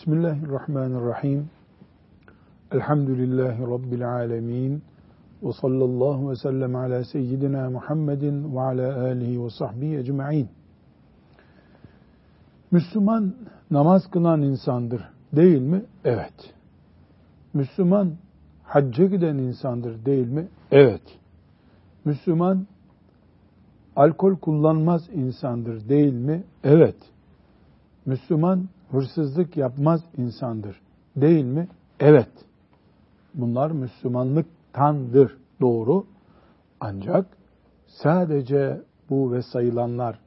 Bismillahirrahmanirrahim. Elhamdülillahi Rabbil alemin. Ve sallallahu ve sellem ala seyyidina Muhammedin ve ala alihi ve sahbihi ecma'in. Müslüman namaz kılan insandır değil mi? Evet. Müslüman hacca giden insandır değil mi? Evet. Müslüman alkol kullanmaz insandır değil mi? Evet. Müslüman hırsızlık yapmaz insandır. Değil mi? Evet. Bunlar Müslümanlıktandır. Doğru. Ancak sadece bu ve sayılanlar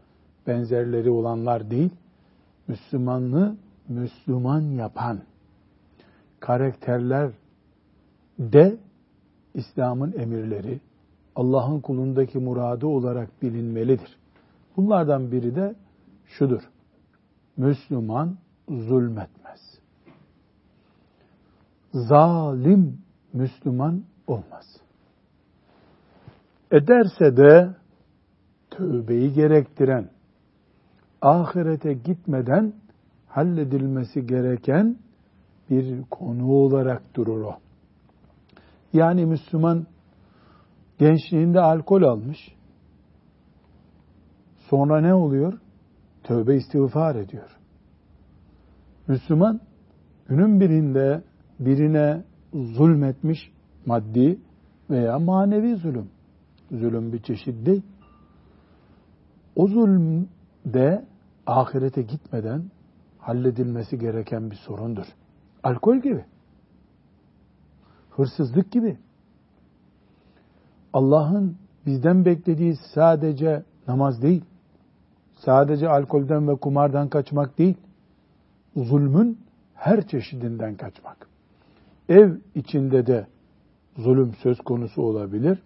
benzerleri olanlar değil, Müslümanlığı Müslüman yapan karakterler de İslam'ın emirleri, Allah'ın kulundaki muradı olarak bilinmelidir. Bunlardan biri de şudur. Müslüman zulmetmez. Zalim Müslüman olmaz. Ederse de tövbeyi gerektiren, ahirete gitmeden halledilmesi gereken bir konu olarak durur o. Yani Müslüman gençliğinde alkol almış. Sonra ne oluyor? Tövbe istiğfar ediyor. Müslüman günün birinde birine zulmetmiş maddi veya manevi zulüm. Zulüm bir çeşit değil. O zulüm de ahirete gitmeden halledilmesi gereken bir sorundur. Alkol gibi. Hırsızlık gibi. Allah'ın bizden beklediği sadece namaz değil. Sadece alkolden ve kumardan kaçmak değil zulmün her çeşidinden kaçmak. Ev içinde de zulüm söz konusu olabilir.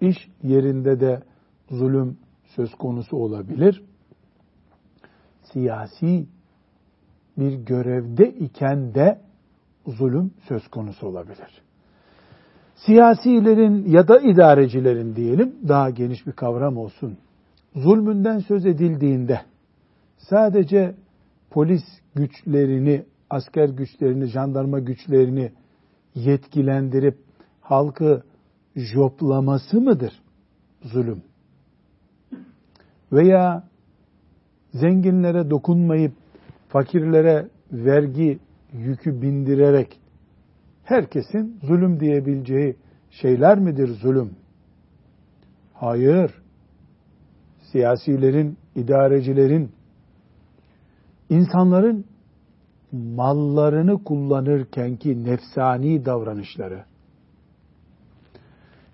İş yerinde de zulüm söz konusu olabilir. Siyasi bir görevde iken de zulüm söz konusu olabilir. Siyasilerin ya da idarecilerin diyelim daha geniş bir kavram olsun. Zulmünden söz edildiğinde sadece polis güçlerini, asker güçlerini, jandarma güçlerini yetkilendirip halkı joplaması mıdır zulüm? Veya zenginlere dokunmayıp fakirlere vergi yükü bindirerek herkesin zulüm diyebileceği şeyler midir zulüm? Hayır. Siyasilerin, idarecilerin insanların mallarını kullanırken ki nefsani davranışları,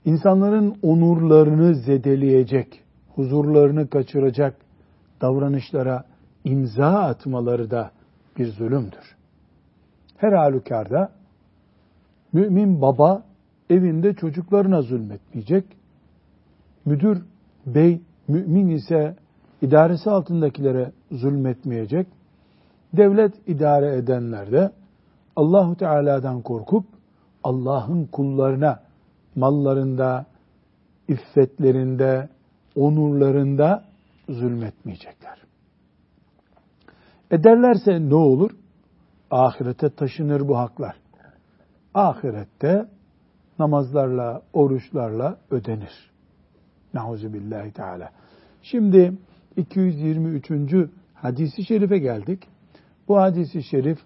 insanların onurlarını zedeleyecek, huzurlarını kaçıracak davranışlara imza atmaları da bir zulümdür. Her halükarda mümin baba evinde çocuklarına zulmetmeyecek. Müdür bey mümin ise idaresi altındakilere zulmetmeyecek devlet idare edenler de Allahu Teala'dan korkup Allah'ın kullarına mallarında, iffetlerinde, onurlarında zulmetmeyecekler. Ederlerse ne olur? Ahirete taşınır bu haklar. Ahirette namazlarla, oruçlarla ödenir. Nauzu billahi teala. Şimdi 223. hadisi şerife geldik. Bu hadisi şerif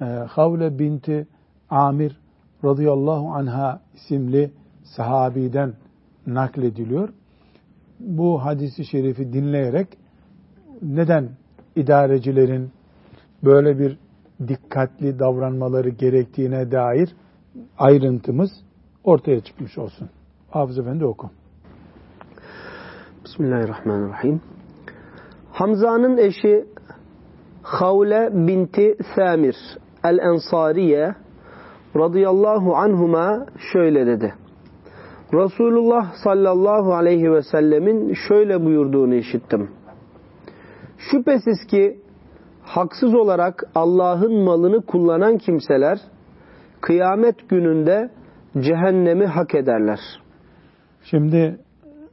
e, Havle binti Amir radıyallahu anha isimli sahabiden naklediliyor. Bu hadisi şerifi dinleyerek neden idarecilerin böyle bir dikkatli davranmaları gerektiğine dair ayrıntımız ortaya çıkmış olsun. Hafız Efendi oku. Bismillahirrahmanirrahim. Hamza'nın eşi Havle binti Samir el-Ensariye radıyallahu anhuma şöyle dedi. Resulullah sallallahu aleyhi ve sellemin şöyle buyurduğunu işittim. Şüphesiz ki haksız olarak Allah'ın malını kullanan kimseler kıyamet gününde cehennemi hak ederler. Şimdi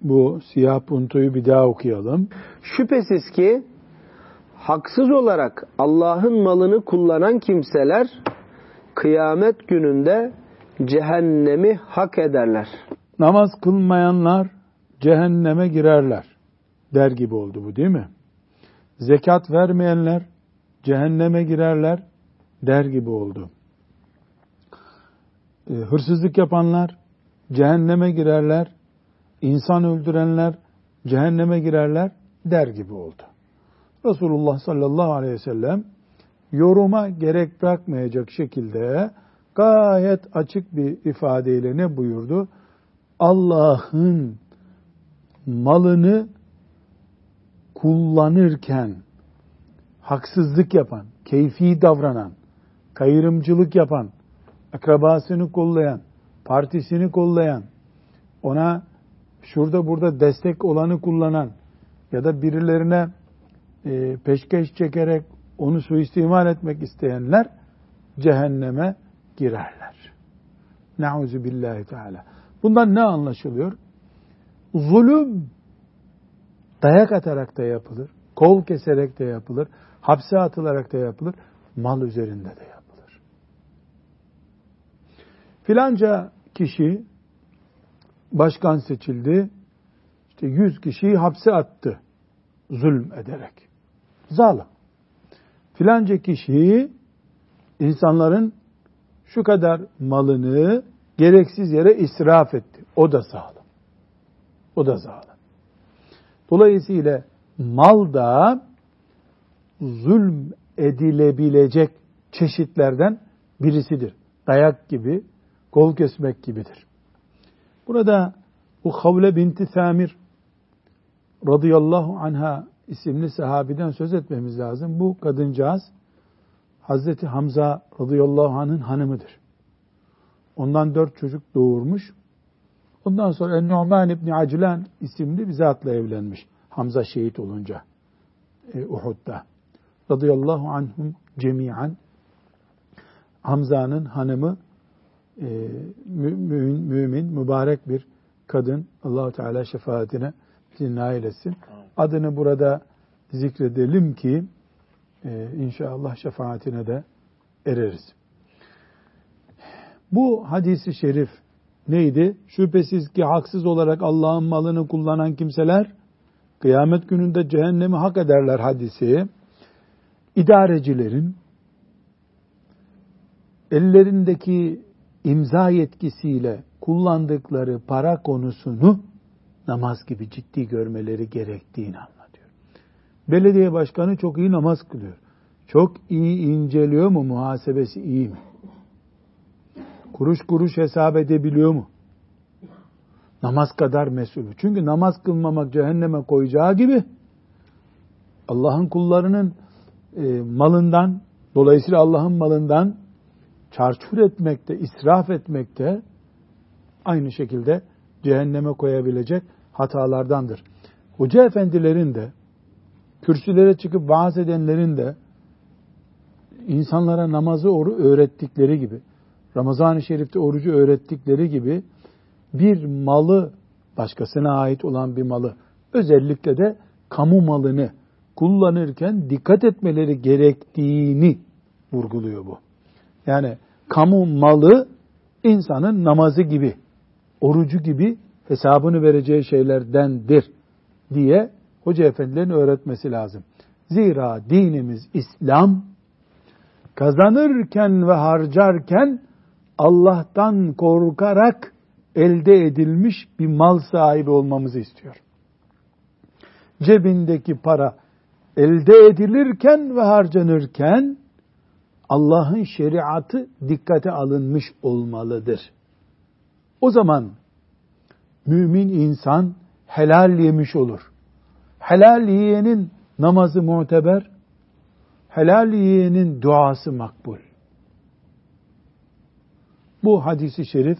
bu siyah puntoyu bir daha okuyalım. Şüphesiz ki haksız olarak Allah'ın malını kullanan kimseler kıyamet gününde cehennemi hak ederler. Namaz kılmayanlar cehenneme girerler der gibi oldu bu değil mi? Zekat vermeyenler cehenneme girerler der gibi oldu. E, hırsızlık yapanlar cehenneme girerler, insan öldürenler cehenneme girerler der gibi oldu. Resulullah sallallahu aleyhi ve sellem yoruma gerek bırakmayacak şekilde gayet açık bir ifadeyle ne buyurdu? Allah'ın malını kullanırken haksızlık yapan, keyfi davranan, kayırımcılık yapan, akrabasını kollayan, partisini kollayan, ona şurada burada destek olanı kullanan ya da birilerine e, peşkeş çekerek onu suistimal etmek isteyenler cehenneme girerler. Nauzu billahi teala. Bundan ne anlaşılıyor? Zulüm dayak atarak da yapılır, kol keserek de yapılır, hapse atılarak da yapılır, mal üzerinde de yapılır. Filanca kişi başkan seçildi, işte yüz kişiyi hapse attı zulm ederek. Zalim. Filanca kişi insanların şu kadar malını gereksiz yere israf etti. O da zalim. O da zalim. Dolayısıyla mal da zulm edilebilecek çeşitlerden birisidir. Dayak gibi, kol kesmek gibidir. Burada bu Havle binti Samir radıyallahu anha isimli sahabiden söz etmemiz lazım. Bu kadıncağız Hazreti Hamza radıyallahu anh'ın hanımıdır. Ondan dört çocuk doğurmuş. Ondan sonra En-Nu'man İbni Aclan isimli bir zatla evlenmiş. Hamza şehit olunca e, Uhud'da. Radıyallahu anhum cemiyen Hamza'nın hanımı e, mümin, mümin, mübarek bir kadın. Allahu Teala şefaatine nail etsin. Adını burada zikredelim ki e, inşallah şefaatine de ereriz. Bu hadisi şerif neydi? Şüphesiz ki haksız olarak Allah'ın malını kullanan kimseler kıyamet gününde cehennemi hak ederler hadisi. İdarecilerin ellerindeki imza yetkisiyle kullandıkları para konusunu namaz gibi ciddi görmeleri gerektiğini anlatıyor. Belediye başkanı çok iyi namaz kılıyor. Çok iyi inceliyor mu? Muhasebesi iyi mi? Kuruş kuruş hesap edebiliyor mu? Namaz kadar mesul. Çünkü namaz kılmamak cehenneme koyacağı gibi Allah'ın kullarının e, malından, dolayısıyla Allah'ın malından çarçur etmekte, israf etmekte aynı şekilde cehenneme koyabilecek hatalardandır. Hoca efendilerin de, kürsülere çıkıp vaaz edenlerin de insanlara namazı öğrettikleri gibi, Ramazan-ı Şerif'te orucu öğrettikleri gibi bir malı, başkasına ait olan bir malı, özellikle de kamu malını kullanırken dikkat etmeleri gerektiğini vurguluyor bu. Yani kamu malı insanın namazı gibi, orucu gibi hesabını vereceği şeylerdendir diye hoca efendilerin öğretmesi lazım. Zira dinimiz İslam kazanırken ve harcarken Allah'tan korkarak elde edilmiş bir mal sahibi olmamızı istiyor. Cebindeki para elde edilirken ve harcanırken Allah'ın şeriatı dikkate alınmış olmalıdır. O zaman mümin insan helal yemiş olur. Helal yiyenin namazı muteber, helal yiyenin duası makbul. Bu hadisi şerif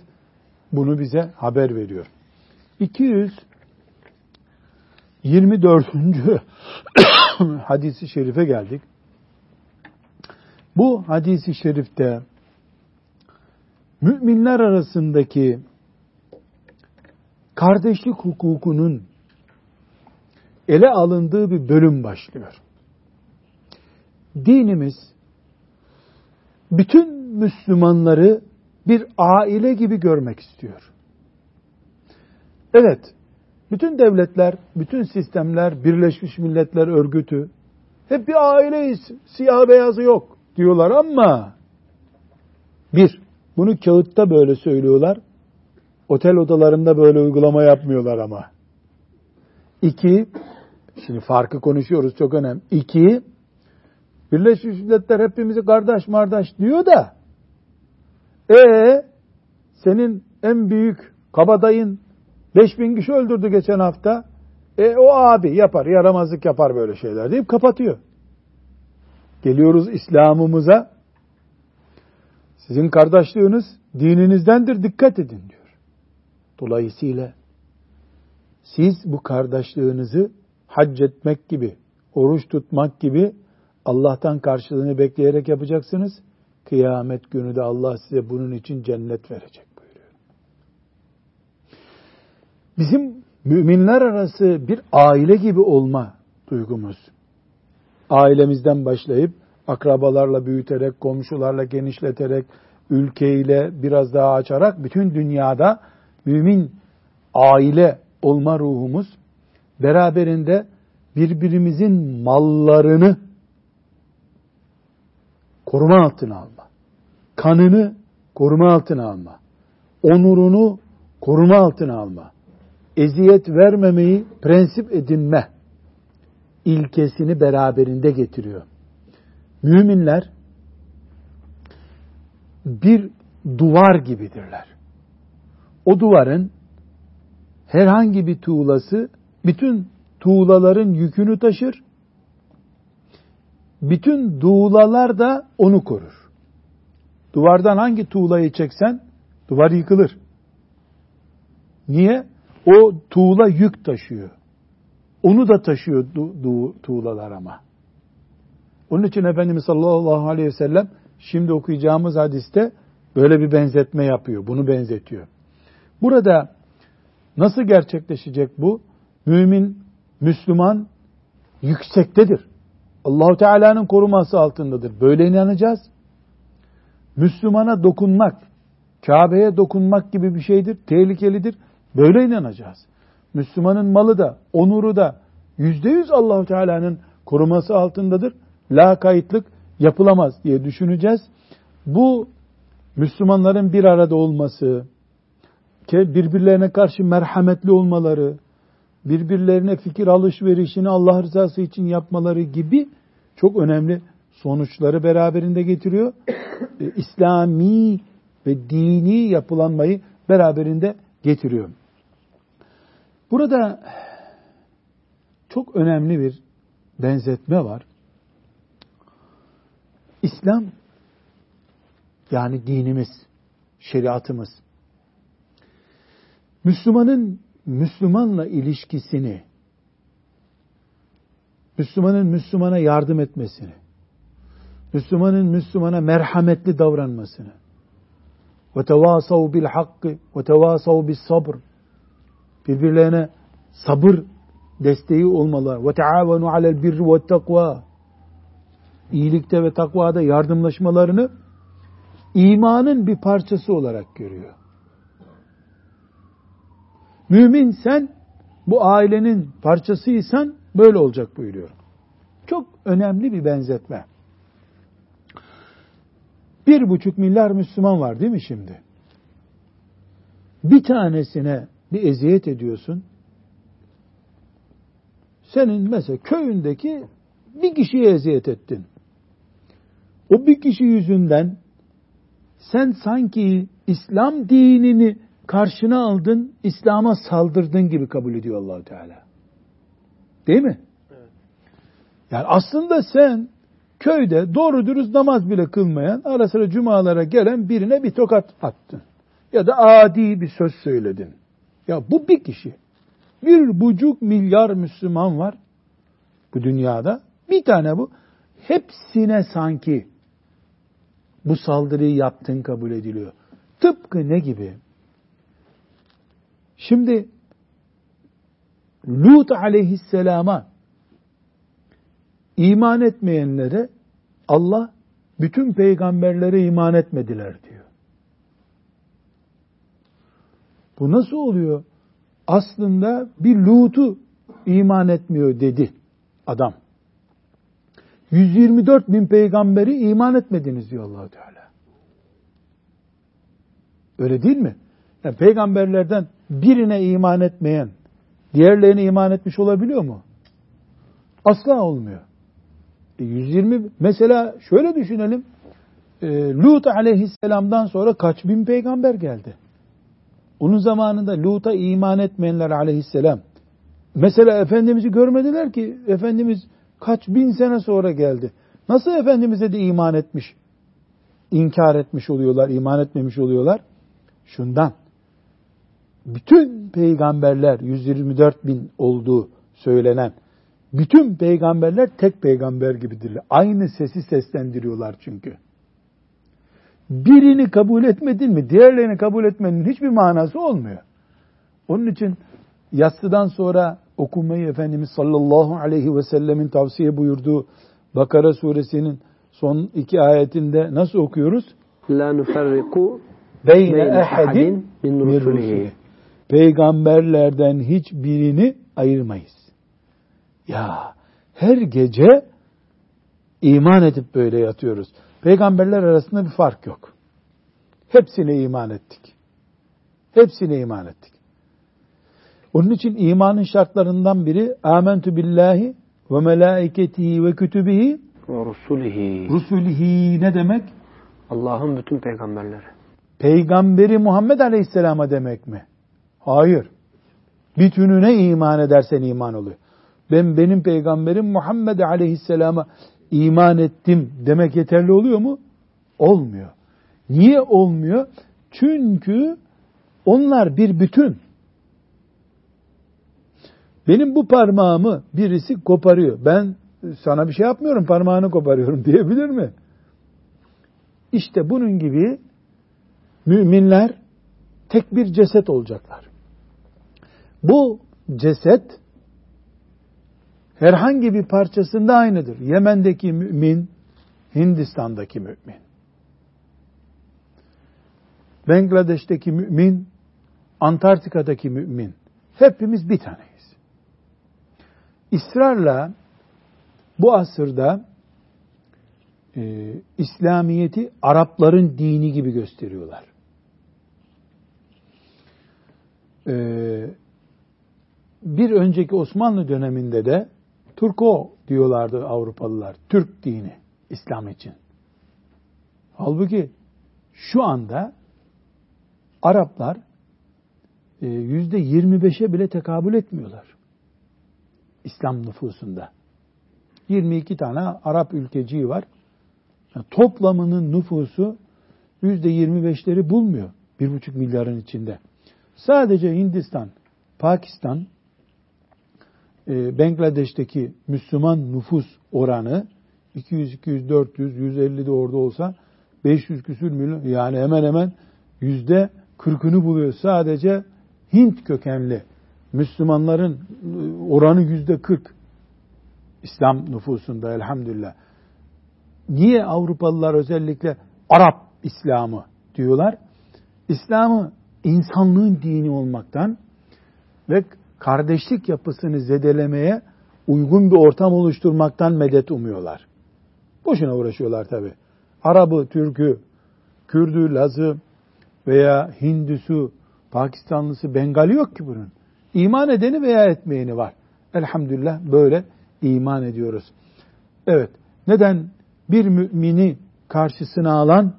bunu bize haber veriyor. 224. hadisi şerife geldik. Bu hadisi şerifte müminler arasındaki kardeşlik hukukunun ele alındığı bir bölüm başlıyor. dinimiz bütün Müslümanları bir aile gibi görmek istiyor. Evet, bütün devletler, bütün sistemler, Birleşmiş Milletler Örgütü hep bir aileyiz, siyah beyazı yok diyorlar ama bir, bunu kağıtta böyle söylüyorlar, otel odalarında böyle uygulama yapmıyorlar ama. İki, şimdi farkı konuşuyoruz çok önemli. İki, Birleşmiş Milletler hepimizi kardeş mardaş diyor da e senin en büyük kabadayın 5000 kişi öldürdü geçen hafta. E o abi yapar, yaramazlık yapar böyle şeyler deyip kapatıyor. Geliyoruz İslam'ımıza. Sizin kardeşliğiniz dininizdendir, dikkat edin diyor. Dolayısıyla siz bu kardeşliğinizi hac etmek gibi, oruç tutmak gibi Allah'tan karşılığını bekleyerek yapacaksınız. Kıyamet günü de Allah size bunun için cennet verecek buyuruyor. Bizim müminler arası bir aile gibi olma duygumuz. Ailemizden başlayıp akrabalarla büyüterek, komşularla genişleterek, ülkeyle biraz daha açarak bütün dünyada mümin aile olma ruhumuz beraberinde birbirimizin mallarını koruma altına alma. Kanını koruma altına alma. Onurunu koruma altına alma. Eziyet vermemeyi prensip edinme ilkesini beraberinde getiriyor. Müminler bir duvar gibidirler. O duvarın herhangi bir tuğlası bütün tuğlaların yükünü taşır bütün tuğlalar da onu korur. Duvardan hangi tuğlayı çeksen duvar yıkılır. Niye? O tuğla yük taşıyor. Onu da taşıyor tuğlalar ama. Onun için Efendimiz sallallahu aleyhi ve sellem şimdi okuyacağımız hadiste böyle bir benzetme yapıyor. Bunu benzetiyor. Burada nasıl gerçekleşecek bu? Mümin, Müslüman yüksektedir. Allahu Teala'nın koruması altındadır. Böyle inanacağız. Müslümana dokunmak, Kabe'ye dokunmak gibi bir şeydir, tehlikelidir. Böyle inanacağız. Müslümanın malı da, onuru da yüzde yüz Allahu Teala'nın koruması altındadır. La kayıtlık yapılamaz diye düşüneceğiz. Bu Müslümanların bir arada olması, birbirlerine karşı merhametli olmaları, birbirlerine fikir alışverişini Allah rızası için yapmaları gibi çok önemli sonuçları beraberinde getiriyor. E, İslami ve dini yapılanmayı beraberinde getiriyor. Burada çok önemli bir benzetme var. İslam yani dinimiz, şeriatımız Müslümanın Müslümanla ilişkisini, Müslümanın Müslümana yardım etmesini, Müslümanın Müslümana merhametli davranmasını, ve tevasav bil hakkı ve tevasav bis sabr, birbirlerine sabır desteği olmalı. Ve teavenu alel birri ve takva, iyilikte ve takvada yardımlaşmalarını imanın bir parçası olarak görüyor. Mümin sen bu ailenin parçasıysan böyle olacak buyuruyor. Çok önemli bir benzetme. Bir buçuk milyar Müslüman var değil mi şimdi? Bir tanesine bir eziyet ediyorsun. Senin mesela köyündeki bir kişiye eziyet ettin. O bir kişi yüzünden sen sanki İslam dinini karşına aldın, İslam'a saldırdın gibi kabul ediyor allah Teala. Değil mi? Evet. Yani aslında sen köyde doğru dürüst namaz bile kılmayan, ara sıra cumalara gelen birine bir tokat attın. Ya da adi bir söz söyledin. Ya bu bir kişi. Bir buçuk milyar Müslüman var bu dünyada. Bir tane bu. Hepsine sanki bu saldırıyı yaptın kabul ediliyor. Tıpkı ne gibi? Şimdi Lut aleyhisselama iman etmeyenlere Allah bütün peygamberlere iman etmediler diyor. Bu nasıl oluyor? Aslında bir Lut'u iman etmiyor dedi adam. 124 bin peygamberi iman etmediniz diyor allah Teala. Öyle değil mi? Yani peygamberlerden birine iman etmeyen diğerlerine iman etmiş olabiliyor mu? Asla olmuyor. E 120 mesela şöyle düşünelim. E, Lut aleyhisselamdan sonra kaç bin peygamber geldi? Onun zamanında Lut'a iman etmeyenler aleyhisselam mesela Efendimiz'i görmediler ki Efendimiz kaç bin sene sonra geldi. Nasıl Efendimiz'e de iman etmiş, inkar etmiş oluyorlar, iman etmemiş oluyorlar? Şundan, bütün peygamberler 124 bin olduğu söylenen, bütün peygamberler tek peygamber gibidirler. Aynı sesi seslendiriyorlar çünkü. Birini kabul etmedin mi, diğerlerini kabul etmenin hiçbir manası olmuyor. Onun için yatsıdan sonra okumayı Efendimiz sallallahu aleyhi ve sellemin tavsiye buyurduğu Bakara suresinin son iki ayetinde nasıl okuyoruz? La nuferriku beyne ehadin min rusulihi. Peygamberlerden hiçbirini ayırmayız. Ya her gece iman edip böyle yatıyoruz. Peygamberler arasında bir fark yok. Hepsine iman ettik. Hepsine iman ettik. Onun için imanın şartlarından biri amentu billahi ve melaiketihi ve kütübihi ve rusulihi. Rusulihi ne demek? Allah'ın bütün peygamberleri. Peygamberi Muhammed Aleyhisselam'a demek mi? Hayır. Bütününe iman edersen iman oluyor. Ben benim peygamberim Muhammed Aleyhisselam'a iman ettim demek yeterli oluyor mu? Olmuyor. Niye olmuyor? Çünkü onlar bir bütün. Benim bu parmağımı birisi koparıyor. Ben sana bir şey yapmıyorum parmağını koparıyorum diyebilir mi? İşte bunun gibi müminler tek bir ceset olacaklar. Bu ceset herhangi bir parçasında aynıdır. Yemen'deki mümin, Hindistan'daki mümin. Bangladeş'teki mümin, Antarktika'daki mümin. Hepimiz bir taneyiz. İsrarla bu asırda e, İslamiyet'i Arapların dini gibi gösteriyorlar. E, bir önceki Osmanlı döneminde de Turko diyorlardı Avrupalılar. Türk dini İslam için. Halbuki şu anda Araplar e, yüzde 25'e bile tekabül etmiyorlar. İslam nüfusunda. 22 tane Arap ülkeciği var. Yani toplamının nüfusu yüzde 25'leri bulmuyor. 1,5 milyarın içinde. Sadece Hindistan, Pakistan, e, Bangladeş'teki Müslüman nüfus oranı 200, 200, 400, 150 de orada olsa 500 küsür milyon yani hemen hemen yüzde 40'ını buluyor. Sadece Hint kökenli Müslümanların e, oranı yüzde 40 İslam nüfusunda elhamdülillah. Niye Avrupalılar özellikle Arap İslamı diyorlar? İslam'ı insanlığın dini olmaktan ve kardeşlik yapısını zedelemeye uygun bir ortam oluşturmaktan medet umuyorlar. Boşuna uğraşıyorlar tabi. Arabı, Türk'ü, Kürdü, Laz'ı veya Hindüsü, Pakistanlısı, Bengali yok ki bunun. İman edeni veya etmeyeni var. Elhamdülillah böyle iman ediyoruz. Evet. Neden bir mümini karşısına alan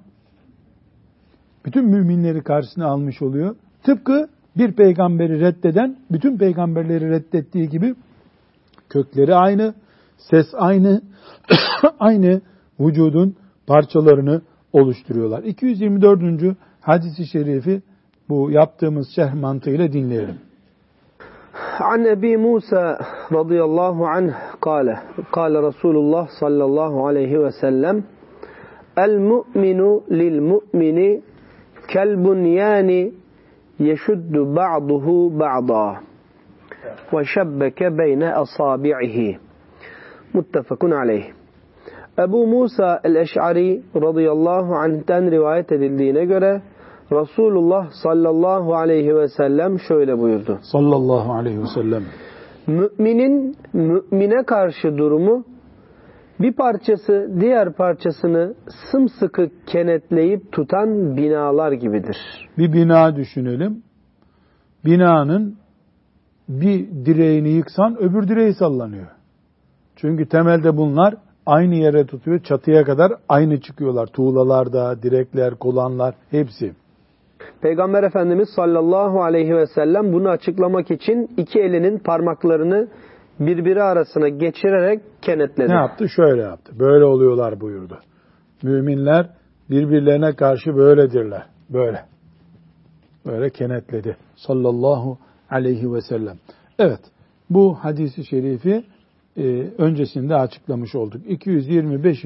bütün müminleri karşısına almış oluyor? Tıpkı bir peygamberi reddeden bütün peygamberleri reddettiği gibi kökleri aynı, ses aynı, aynı vücudun parçalarını oluşturuyorlar. 224. hadisi şerifi bu yaptığımız şerh mantığıyla dinleyelim. عن أبي موسى رضي الله عنه قال قال رسول الله صلى الله عليه وسلم المؤمن للمؤمن كالبنيان yeşuddu ba'duhu ba'da ve şebbeke beyne asabi'ihi muttefakun aleyh Ebu Musa el-Eş'ari radıyallahu anh'ten rivayet edildiğine göre Resulullah sallallahu aleyhi ve sellem şöyle buyurdu. Sallallahu aleyhi ve sellem. Müminin mümine karşı durumu bir parçası diğer parçasını sımsıkı kenetleyip tutan binalar gibidir. Bir bina düşünelim. Binanın bir direğini yıksan öbür direği sallanıyor. Çünkü temelde bunlar aynı yere tutuyor. Çatıya kadar aynı çıkıyorlar. Tuğlalarda, direkler, kolanlar hepsi. Peygamber Efendimiz sallallahu aleyhi ve sellem bunu açıklamak için iki elinin parmaklarını birbiri arasına geçirerek kenetledi. Ne yaptı? Şöyle yaptı. Böyle oluyorlar buyurdu. Müminler birbirlerine karşı böyledirler. Böyle. Böyle kenetledi. Sallallahu aleyhi ve sellem. Evet. Bu hadisi şerifi e, öncesinde açıklamış olduk. 225.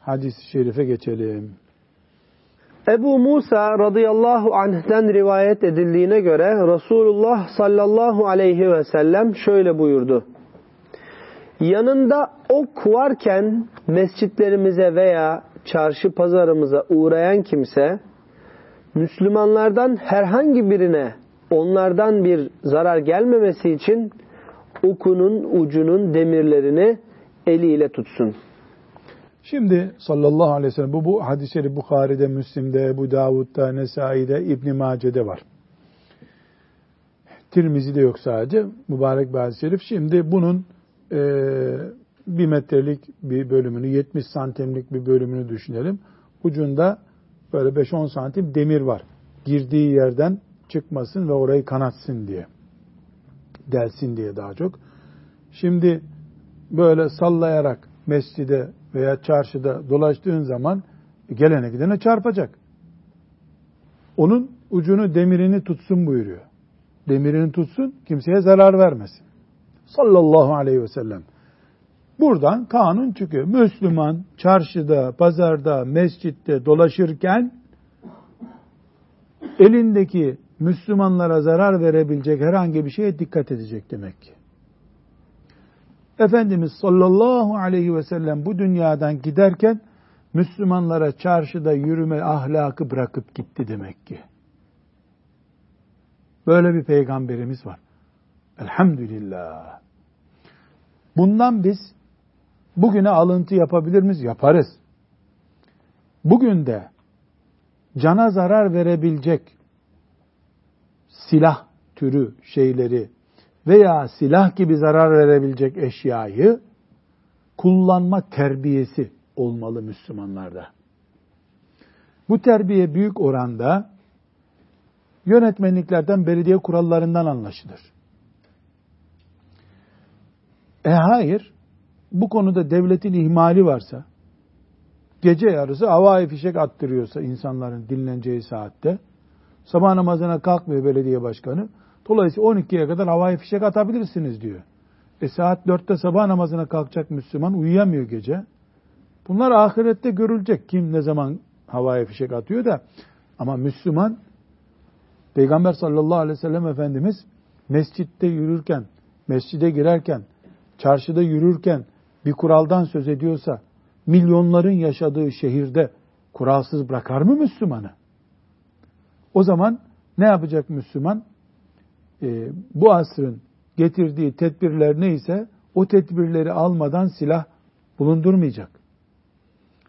hadis-i şerife geçelim. Ebu Musa radıyallahu anh'ten rivayet edildiğine göre Resulullah sallallahu aleyhi ve sellem şöyle buyurdu. Yanında ok varken mescitlerimize veya çarşı pazarımıza uğrayan kimse Müslümanlardan herhangi birine onlardan bir zarar gelmemesi için okunun ucunun demirlerini eliyle tutsun. Şimdi sallallahu aleyhi ve sellem bu, bu hadisleri Bukhari'de, Müslim'de, Ebu Davud'da, Nesai'de, İbn Mace'de var. Tirmizi'de yok sadece mübarek bir hadis-i şerif. Şimdi bunun e, bir metrelik bir bölümünü, 70 santimlik bir bölümünü düşünelim. Ucunda böyle 5-10 santim demir var. Girdiği yerden çıkmasın ve orayı kanatsın diye. Delsin diye daha çok. Şimdi böyle sallayarak mescide veya çarşıda dolaştığın zaman gelene gidene çarpacak. Onun ucunu demirini tutsun buyuruyor. Demirini tutsun, kimseye zarar vermesin. Sallallahu aleyhi ve sellem. Buradan kanun çıkıyor. Müslüman çarşıda, pazarda, mescitte dolaşırken elindeki Müslümanlara zarar verebilecek herhangi bir şeye dikkat edecek demek ki. Efendimiz sallallahu aleyhi ve sellem bu dünyadan giderken Müslümanlara çarşıda yürüme ahlakı bırakıp gitti demek ki. Böyle bir peygamberimiz var. Elhamdülillah. Bundan biz bugüne alıntı yapabilir miyiz? Yaparız. Bugün de cana zarar verebilecek silah türü şeyleri veya silah gibi zarar verebilecek eşyayı kullanma terbiyesi olmalı Müslümanlarda. Bu terbiye büyük oranda yönetmenliklerden, belediye kurallarından anlaşılır. E hayır, bu konuda devletin ihmali varsa, gece yarısı havai fişek attırıyorsa insanların dinleneceği saatte, sabah namazına kalkmıyor belediye başkanı, Dolayısıyla 12'ye kadar havai fişek atabilirsiniz diyor. E saat 4'te sabah namazına kalkacak Müslüman uyuyamıyor gece. Bunlar ahirette görülecek. Kim ne zaman havai fişek atıyor da. Ama Müslüman Peygamber sallallahu aleyhi ve sellem Efendimiz mescitte yürürken, mescide girerken, çarşıda yürürken bir kuraldan söz ediyorsa milyonların yaşadığı şehirde kuralsız bırakar mı Müslümanı? O zaman ne yapacak Müslüman? e, bu asrın getirdiği tedbirler neyse o tedbirleri almadan silah bulundurmayacak.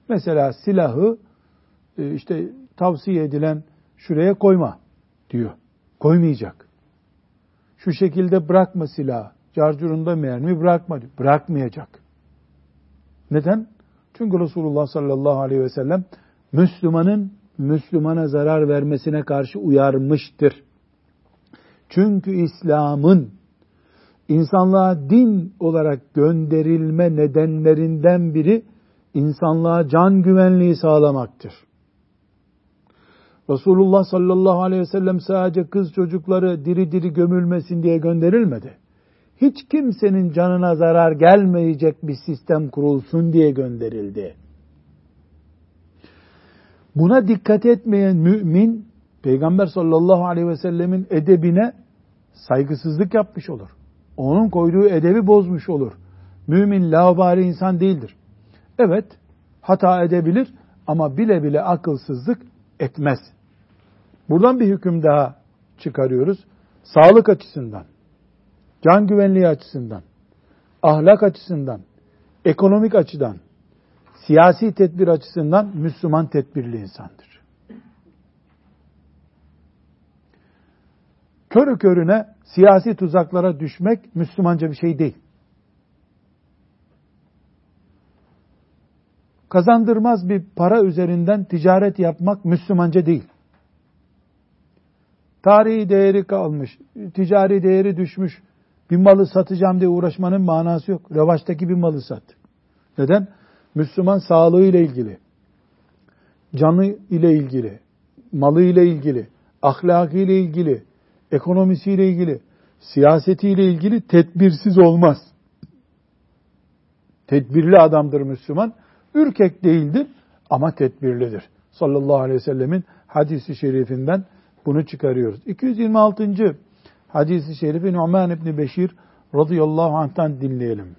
Mesela silahı e, işte tavsiye edilen şuraya koyma diyor. Koymayacak. Şu şekilde bırakma silahı. Carcurunda mermi bırakma. Bırakmayacak. Neden? Çünkü Resulullah sallallahu aleyhi ve sellem Müslümanın Müslümana zarar vermesine karşı uyarmıştır. Çünkü İslam'ın insanlığa din olarak gönderilme nedenlerinden biri insanlığa can güvenliği sağlamaktır. Resulullah sallallahu aleyhi ve sellem sadece kız çocukları diri diri gömülmesin diye gönderilmedi. Hiç kimsenin canına zarar gelmeyecek bir sistem kurulsun diye gönderildi. Buna dikkat etmeyen mümin Peygamber sallallahu aleyhi ve sellemin edebine saygısızlık yapmış olur. Onun koyduğu edebi bozmuş olur. Mümin laubali insan değildir. Evet, hata edebilir ama bile bile akılsızlık etmez. Buradan bir hüküm daha çıkarıyoruz. Sağlık açısından, can güvenliği açısından, ahlak açısından, ekonomik açıdan, siyasi tedbir açısından Müslüman tedbirli insandır. Körü körüne siyasi tuzaklara düşmek Müslümanca bir şey değil. Kazandırmaz bir para üzerinden ticaret yapmak Müslümanca değil. Tarihi değeri kalmış, ticari değeri düşmüş bir malı satacağım diye uğraşmanın manası yok. Revaçtaki bir malı sat. Neden? Müslüman sağlığı ile ilgili, canı ile ilgili, malı ile ilgili, ahlakı ile ilgili, ekonomisi ile ilgili, siyaseti ile ilgili tedbirsiz olmaz. Tedbirli adamdır Müslüman. Ürkek değildir ama tedbirlidir. Sallallahu aleyhi ve sellemin hadisi şerifinden bunu çıkarıyoruz. 226. hadisi şerifi Numan İbni Beşir radıyallahu anh'tan dinleyelim.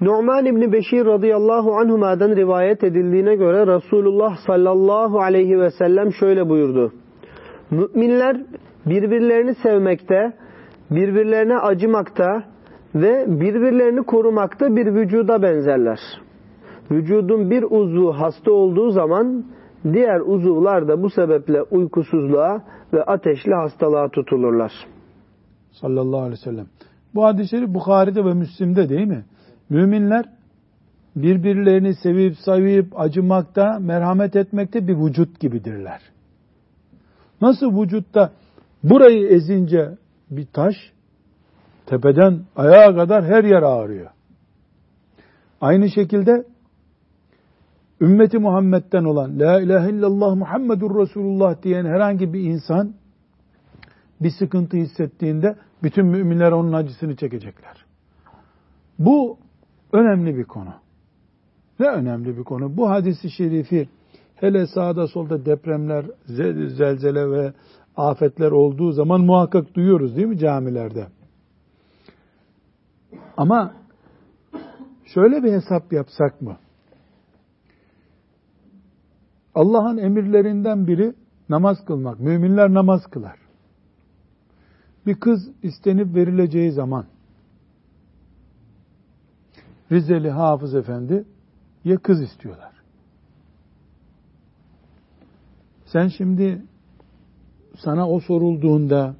Nu'man İbni Beşir radıyallahu anhuma'dan rivayet edildiğine göre Resulullah sallallahu aleyhi ve sellem şöyle buyurdu. Müminler birbirlerini sevmekte, birbirlerine acımakta ve birbirlerini korumakta bir vücuda benzerler. Vücudun bir uzvu hasta olduğu zaman diğer uzuvlar da bu sebeple uykusuzluğa ve ateşli hastalığa tutulurlar. Sallallahu aleyhi ve sellem. Bu hadisleri Bukhari'de ve Müslim'de değil mi? Müminler birbirlerini sevip sayıp acımakta, merhamet etmekte bir vücut gibidirler. Nasıl vücutta burayı ezince bir taş, tepeden ayağa kadar her yer ağrıyor. Aynı şekilde ümmeti Muhammed'den olan La ilahe illallah Muhammedur Resulullah diyen herhangi bir insan bir sıkıntı hissettiğinde bütün müminler onun acısını çekecekler. Bu önemli bir konu. Ne önemli bir konu? Bu hadisi şerifi hele sağda solda depremler, zelzele ve afetler olduğu zaman muhakkak duyuyoruz değil mi camilerde? Ama şöyle bir hesap yapsak mı? Allah'ın emirlerinden biri namaz kılmak. Müminler namaz kılar. Bir kız istenip verileceği zaman Rizeli Hafız Efendi ya kız istiyorlar. Sen şimdi sana o sorulduğunda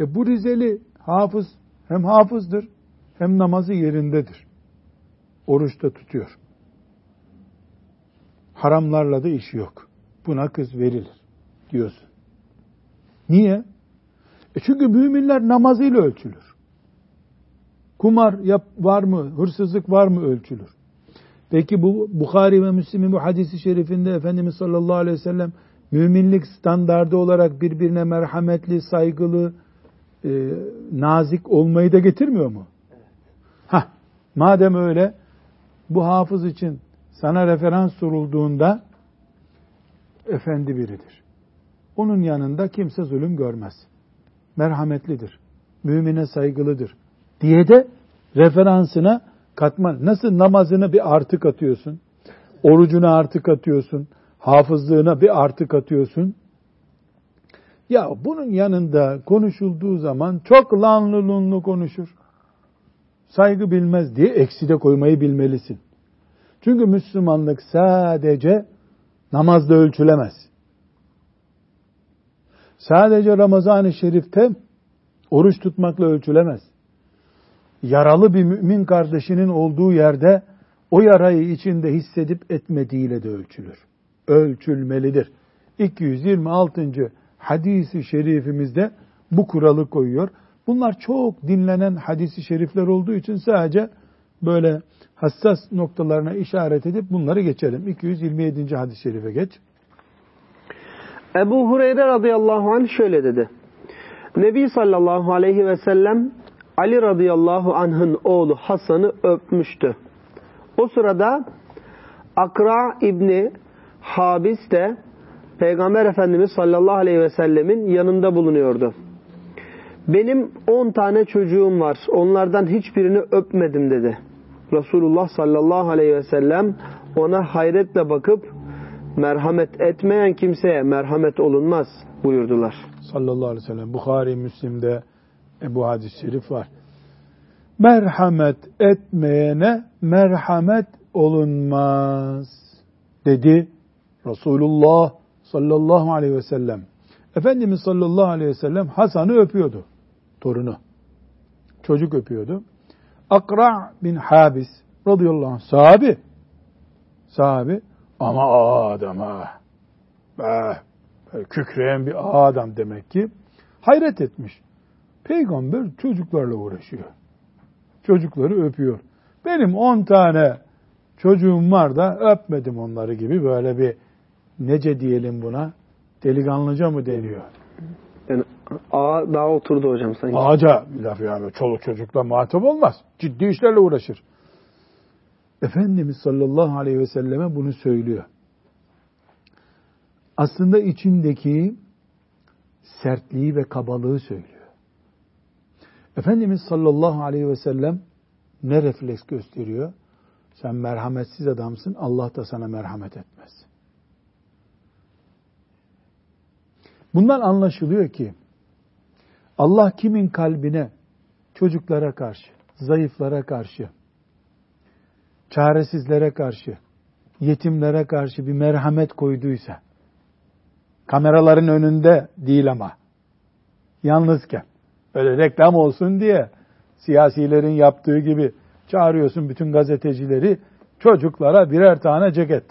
e bu Rizeli hafız hem hafızdır hem namazı yerindedir. Oruçta tutuyor. Haramlarla da işi yok. Buna kız verilir diyorsun. Niye? E çünkü müminler namazıyla ölçülür. Kumar yap, var mı, hırsızlık var mı ölçülür. Peki bu Bukhari ve Müslim'in bu hadisi şerifinde Efendimiz sallallahu aleyhi ve sellem müminlik standardı olarak birbirine merhametli, saygılı, e, nazik olmayı da getirmiyor mu? Ha, madem öyle bu hafız için sana referans sorulduğunda efendi biridir. Onun yanında kimse zulüm görmez. Merhametlidir. Mümine saygılıdır. Diye de referansına katman. Nasıl namazını bir artık atıyorsun? Orucuna artık atıyorsun. Hafızlığına bir artık atıyorsun. Ya bunun yanında konuşulduğu zaman çok lanlı lunlu konuşur. Saygı bilmez diye eksi de koymayı bilmelisin. Çünkü Müslümanlık sadece namazda ölçülemez. Sadece Ramazan-ı Şerif'te oruç tutmakla ölçülemez. Yaralı bir mümin kardeşinin olduğu yerde o yarayı içinde hissedip etmediğiyle de ölçülür. Ölçülmelidir. 226. hadisi şerifimizde bu kuralı koyuyor. Bunlar çok dinlenen hadisi şerifler olduğu için sadece böyle hassas noktalarına işaret edip bunları geçelim. 227. hadis-i şerife geç. Ebu Hureyre radıyallahu anh şöyle dedi. Nebi sallallahu aleyhi ve sellem Ali radıyallahu anh'ın oğlu Hasan'ı öpmüştü. O sırada Akra İbni Habis de Peygamber Efendimiz sallallahu aleyhi ve sellemin yanında bulunuyordu. Benim on tane çocuğum var. Onlardan hiçbirini öpmedim dedi. Resulullah sallallahu aleyhi ve sellem ona hayretle bakıp merhamet etmeyen kimseye merhamet olunmaz buyurdular. Sallallahu aleyhi ve sellem. Bukhari, Müslim'de bu hadis-i şerif var. Merhamet etmeyene merhamet olunmaz dedi Resulullah sallallahu aleyhi ve sellem. Efendimiz sallallahu aleyhi ve sellem Hasan'ı öpüyordu. Torunu. Çocuk öpüyordu. Akra bin Habis radıyallahu anh sahabi. Sahabi ama adam ha. Be, kükreyen bir adam demek ki. Hayret etmiş. Peygamber çocuklarla uğraşıyor. Çocukları öpüyor. Benim on tane çocuğum var da öpmedim onları gibi böyle bir nece diyelim buna delikanlıca mı deniyor? Ağa daha oturdu hocam sanki. Ağaca laf yani çoluk çocukla muhatap olmaz. Ciddi işlerle uğraşır. Efendimiz sallallahu aleyhi ve selleme bunu söylüyor. Aslında içindeki sertliği ve kabalığı söylüyor. Efendimiz sallallahu aleyhi ve sellem ne refleks gösteriyor? Sen merhametsiz adamsın, Allah da sana merhamet etmez. Bundan anlaşılıyor ki Allah kimin kalbine çocuklara karşı, zayıflara karşı, çaresizlere karşı, yetimlere karşı bir merhamet koyduysa, kameraların önünde değil ama, yalnızken, öyle reklam olsun diye, siyasilerin yaptığı gibi çağırıyorsun bütün gazetecileri, çocuklara birer tane ceket,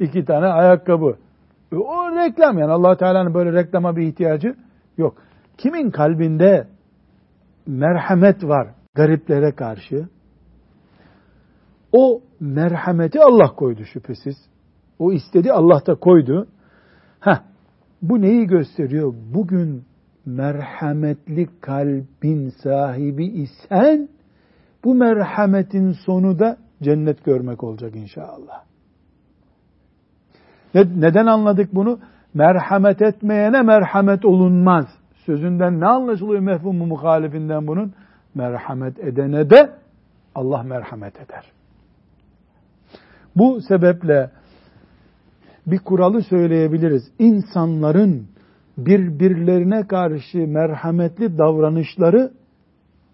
iki tane ayakkabı. E, o reklam yani allah Teala'nın böyle reklama bir ihtiyacı yok. Kimin kalbinde merhamet var gariplere karşı, o merhameti Allah koydu şüphesiz. O istedi Allah da koydu. Ha, bu neyi gösteriyor? Bugün merhametli kalbin sahibi isen bu merhametin sonu da cennet görmek olacak inşallah. Neden anladık bunu? Merhamet etmeyene merhamet olunmaz. Sözünden ne anlaşılıyor mefhumu muhalifinden bunun? Merhamet edene de Allah merhamet eder. Bu sebeple bir kuralı söyleyebiliriz. İnsanların birbirlerine karşı merhametli davranışları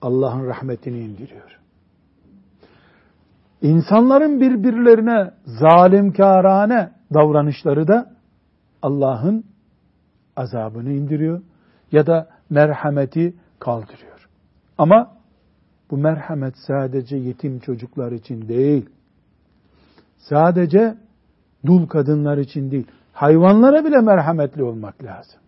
Allah'ın rahmetini indiriyor. İnsanların birbirlerine zalimkarane davranışları da Allah'ın azabını indiriyor ya da merhameti kaldırıyor. Ama bu merhamet sadece yetim çocuklar için değil. Sadece dul kadınlar için değil. Hayvanlara bile merhametli olmak lazım.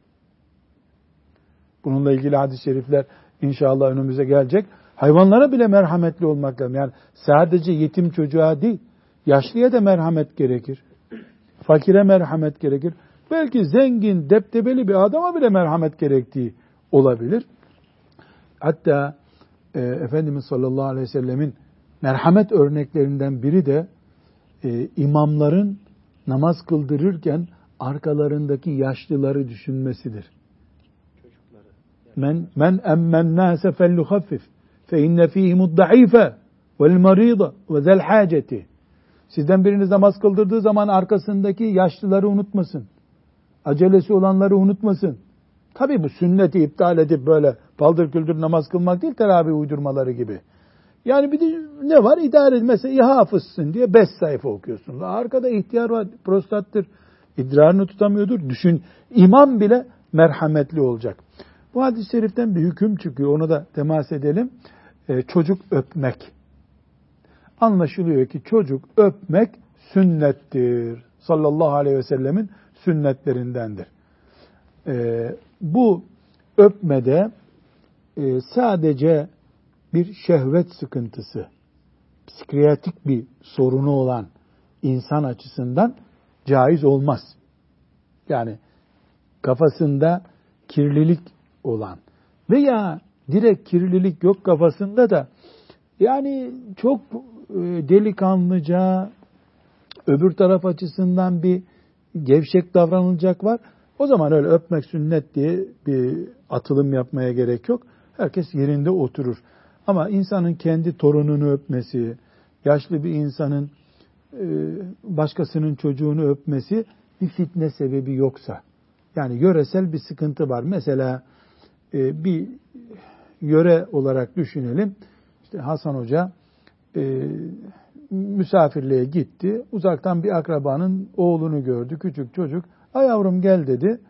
Bununla ilgili hadis-i şerifler inşallah önümüze gelecek. Hayvanlara bile merhametli olmak lazım. Yani sadece yetim çocuğa değil, yaşlıya da merhamet gerekir. Fakire merhamet gerekir. Belki zengin, deptebeli bir adama bile merhamet gerektiği olabilir. Hatta e, Efendimiz sallallahu aleyhi ve sellemin merhamet örneklerinden biri de e, imamların namaz kıldırırken arkalarındaki yaşlıları düşünmesidir. Men men emmen nase felluhaffif fe inne fihimud da'ife vel marida ve zel haceti. Sizden biriniz namaz kıldırdığı zaman arkasındaki yaşlıları unutmasın. Acelesi olanları unutmasın. Tabi bu sünneti iptal edip böyle paldır küldür namaz kılmak değil teravih uydurmaları gibi. Yani bir de ne var? İdare etmese iyi hafızsın diye beş sayfa okuyorsun. Arkada ihtiyar var, prostattır, idrarını tutamıyordur. Düşün, imam bile merhametli olacak. Bu hadis-i şeriften bir hüküm çıkıyor. Onu da temas edelim. Ee, çocuk öpmek. Anlaşılıyor ki çocuk öpmek sünnettir. Sallallahu aleyhi ve sellemin sünnetlerindendir. Ee, bu öpmede e, sadece bir şehvet sıkıntısı, psikiyatrik bir sorunu olan insan açısından caiz olmaz. Yani kafasında kirlilik olan veya direkt kirlilik yok kafasında da yani çok e, delikanlıca öbür taraf açısından bir gevşek davranılacak var. O zaman öyle öpmek sünnet diye bir atılım yapmaya gerek yok. Herkes yerinde oturur. Ama insanın kendi torununu öpmesi, yaşlı bir insanın e, başkasının çocuğunu öpmesi bir fitne sebebi yoksa, yani yöresel bir sıkıntı var. Mesela e, bir yöre olarak düşünelim. İşte Hasan Hoca e, misafirliğe gitti. Uzaktan bir akrabanın oğlunu gördü. Küçük çocuk. Ay yavrum gel dedi.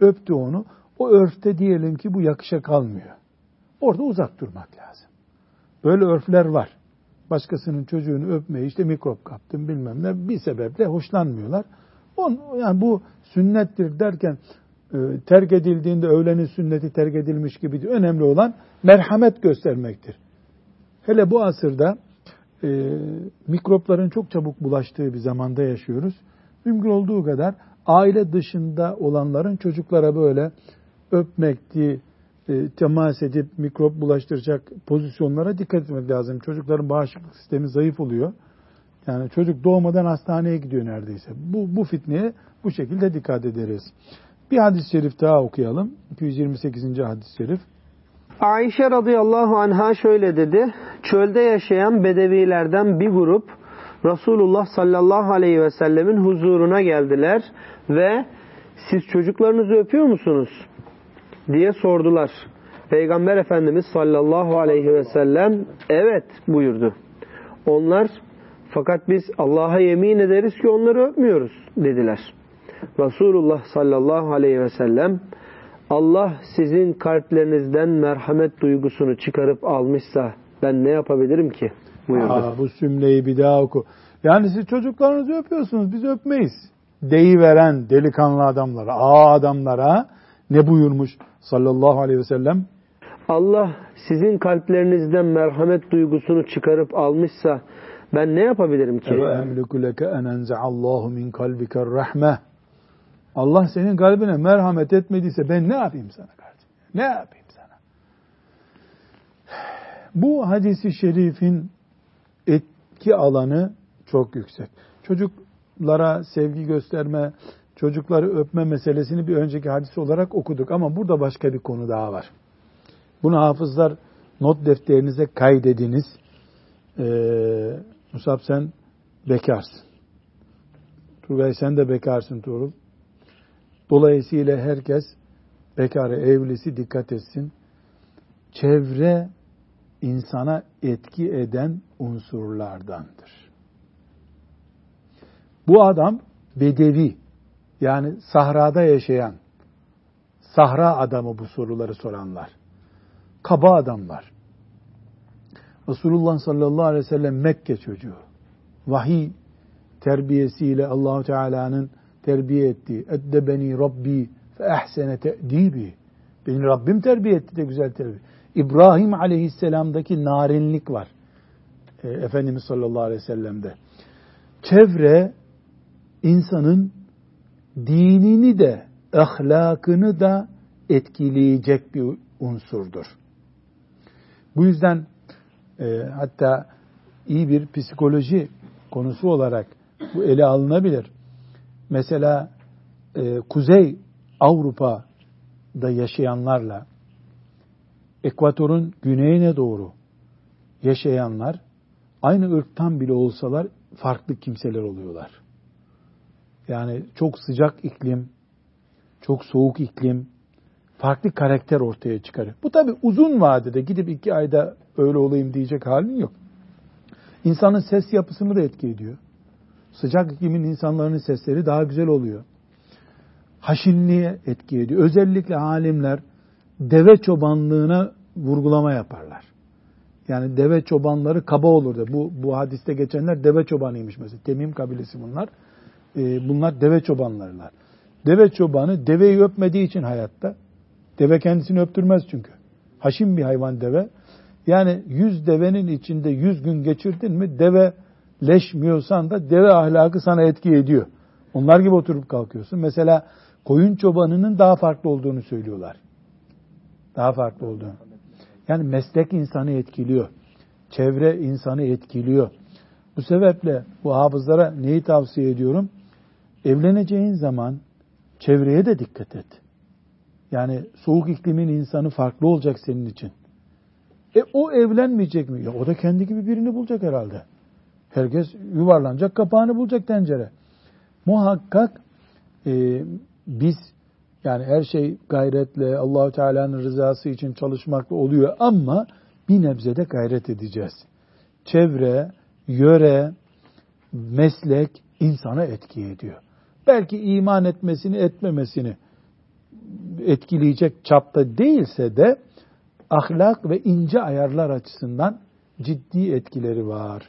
Öptü onu. O örfte diyelim ki bu yakışa kalmıyor. Orada uzak durmak lazım. Böyle örfler var. Başkasının çocuğunu öpmeyi işte mikrop kaptım bilmem ne bir sebeple hoşlanmıyorlar. On, yani bu sünnettir derken e, terk edildiğinde öğlenin sünneti terk edilmiş gibi. Önemli olan merhamet göstermektir. Hele bu asırda e, mikropların çok çabuk bulaştığı bir zamanda yaşıyoruz. Mümkün olduğu kadar aile dışında olanların çocuklara böyle öpmekti, e, temas edip mikrop bulaştıracak pozisyonlara dikkat etmek lazım. Çocukların bağışıklık sistemi zayıf oluyor. Yani çocuk doğmadan hastaneye gidiyor neredeyse. Bu, bu fitneye bu şekilde dikkat ederiz. Bir hadis-i şerif daha okuyalım. 228. hadis-i şerif. Ayşe radıyallahu anha şöyle dedi. Çölde yaşayan bedevilerden bir grup Resulullah sallallahu aleyhi ve sellemin huzuruna geldiler ve siz çocuklarınızı öpüyor musunuz? diye sordular. Peygamber Efendimiz sallallahu aleyhi ve sellem evet buyurdu. Onlar fakat biz Allah'a yemin ederiz ki onları öpmüyoruz dediler. Resulullah sallallahu aleyhi ve sellem Allah sizin kalplerinizden merhamet duygusunu çıkarıp almışsa ben ne yapabilirim ki? Buyurdu. Aa, bu cümleyi bir daha oku. Yani siz çocuklarınızı öpüyorsunuz, biz öpmeyiz. Deyiveren delikanlı adamlara, aa adamlara ne buyurmuş sallallahu aleyhi ve sellem? Allah sizin kalplerinizden merhamet duygusunu çıkarıp almışsa ben ne yapabilirim ki? Emliku leke en enze'allahu min kalbike rahmeh. Allah senin kalbine merhamet etmediyse ben ne yapayım sana kardeşim? Ne yapayım sana? Bu hadisi şerifin etki alanı çok yüksek. Çocuklara sevgi gösterme, çocukları öpme meselesini bir önceki hadis olarak okuduk ama burada başka bir konu daha var. Bunu hafızlar not defterinize kaydediniz. Ee, Musab sen bekarsın. Turgay sen de bekarsın Tuğrul. Dolayısıyla herkes bekarı, evlisi dikkat etsin. Çevre insana etki eden unsurlardandır. Bu adam bedevi yani sahrada yaşayan sahra adamı bu soruları soranlar. Kaba adamlar. Resulullah sallallahu aleyhi ve sellem Mekke çocuğu. Vahiy terbiyesiyle Allahu Teala'nın terbiye etti. Eddebeni Rabbi fe ehsene te'dibi. Beni Rabbim terbiye etti de güzel terbiye. İbrahim aleyhisselamdaki narinlik var. E, Efendimiz sallallahu aleyhi ve sellem'de. Çevre insanın dinini de ahlakını da etkileyecek bir unsurdur. Bu yüzden e, hatta iyi bir psikoloji konusu olarak bu ele alınabilir. Mesela e, Kuzey Avrupa'da yaşayanlarla ekvatorun güneyine doğru yaşayanlar aynı ırktan bile olsalar farklı kimseler oluyorlar. Yani çok sıcak iklim, çok soğuk iklim, farklı karakter ortaya çıkarır. Bu tabi uzun vadede gidip iki ayda öyle olayım diyecek halin yok. İnsanın ses yapısını da etki ediyor. Sıcak iklimin insanların sesleri daha güzel oluyor. Haşinliğe etki ediyor. Özellikle alimler deve çobanlığına vurgulama yaparlar. Yani deve çobanları kaba olurdu. Bu, bu hadiste geçenler deve çobanıymış mesela. Temim kabilesi bunlar. Ee, bunlar deve çobanlarılar. Deve çobanı deveyi öpmediği için hayatta. Deve kendisini öptürmez çünkü. Haşim bir hayvan deve. Yani yüz devenin içinde yüz gün geçirdin mi deve leşmiyorsan da deve ahlakı sana etki ediyor. Onlar gibi oturup kalkıyorsun. Mesela koyun çobanının daha farklı olduğunu söylüyorlar. Daha farklı olduğunu. Yani meslek insanı etkiliyor. Çevre insanı etkiliyor. Bu sebeple bu hafızlara neyi tavsiye ediyorum? Evleneceğin zaman çevreye de dikkat et. Yani soğuk iklimin insanı farklı olacak senin için. E o evlenmeyecek mi? Ya o da kendi gibi birini bulacak herhalde. Herkes yuvarlanacak, kapağını bulacak tencere. Muhakkak e, biz yani her şey gayretle Allahu Teala'nın rızası için çalışmakla oluyor ama bir nebzede gayret edeceğiz. Çevre, yöre, meslek insana etki ediyor. Belki iman etmesini, etmemesini etkileyecek çapta değilse de ahlak ve ince ayarlar açısından ciddi etkileri var.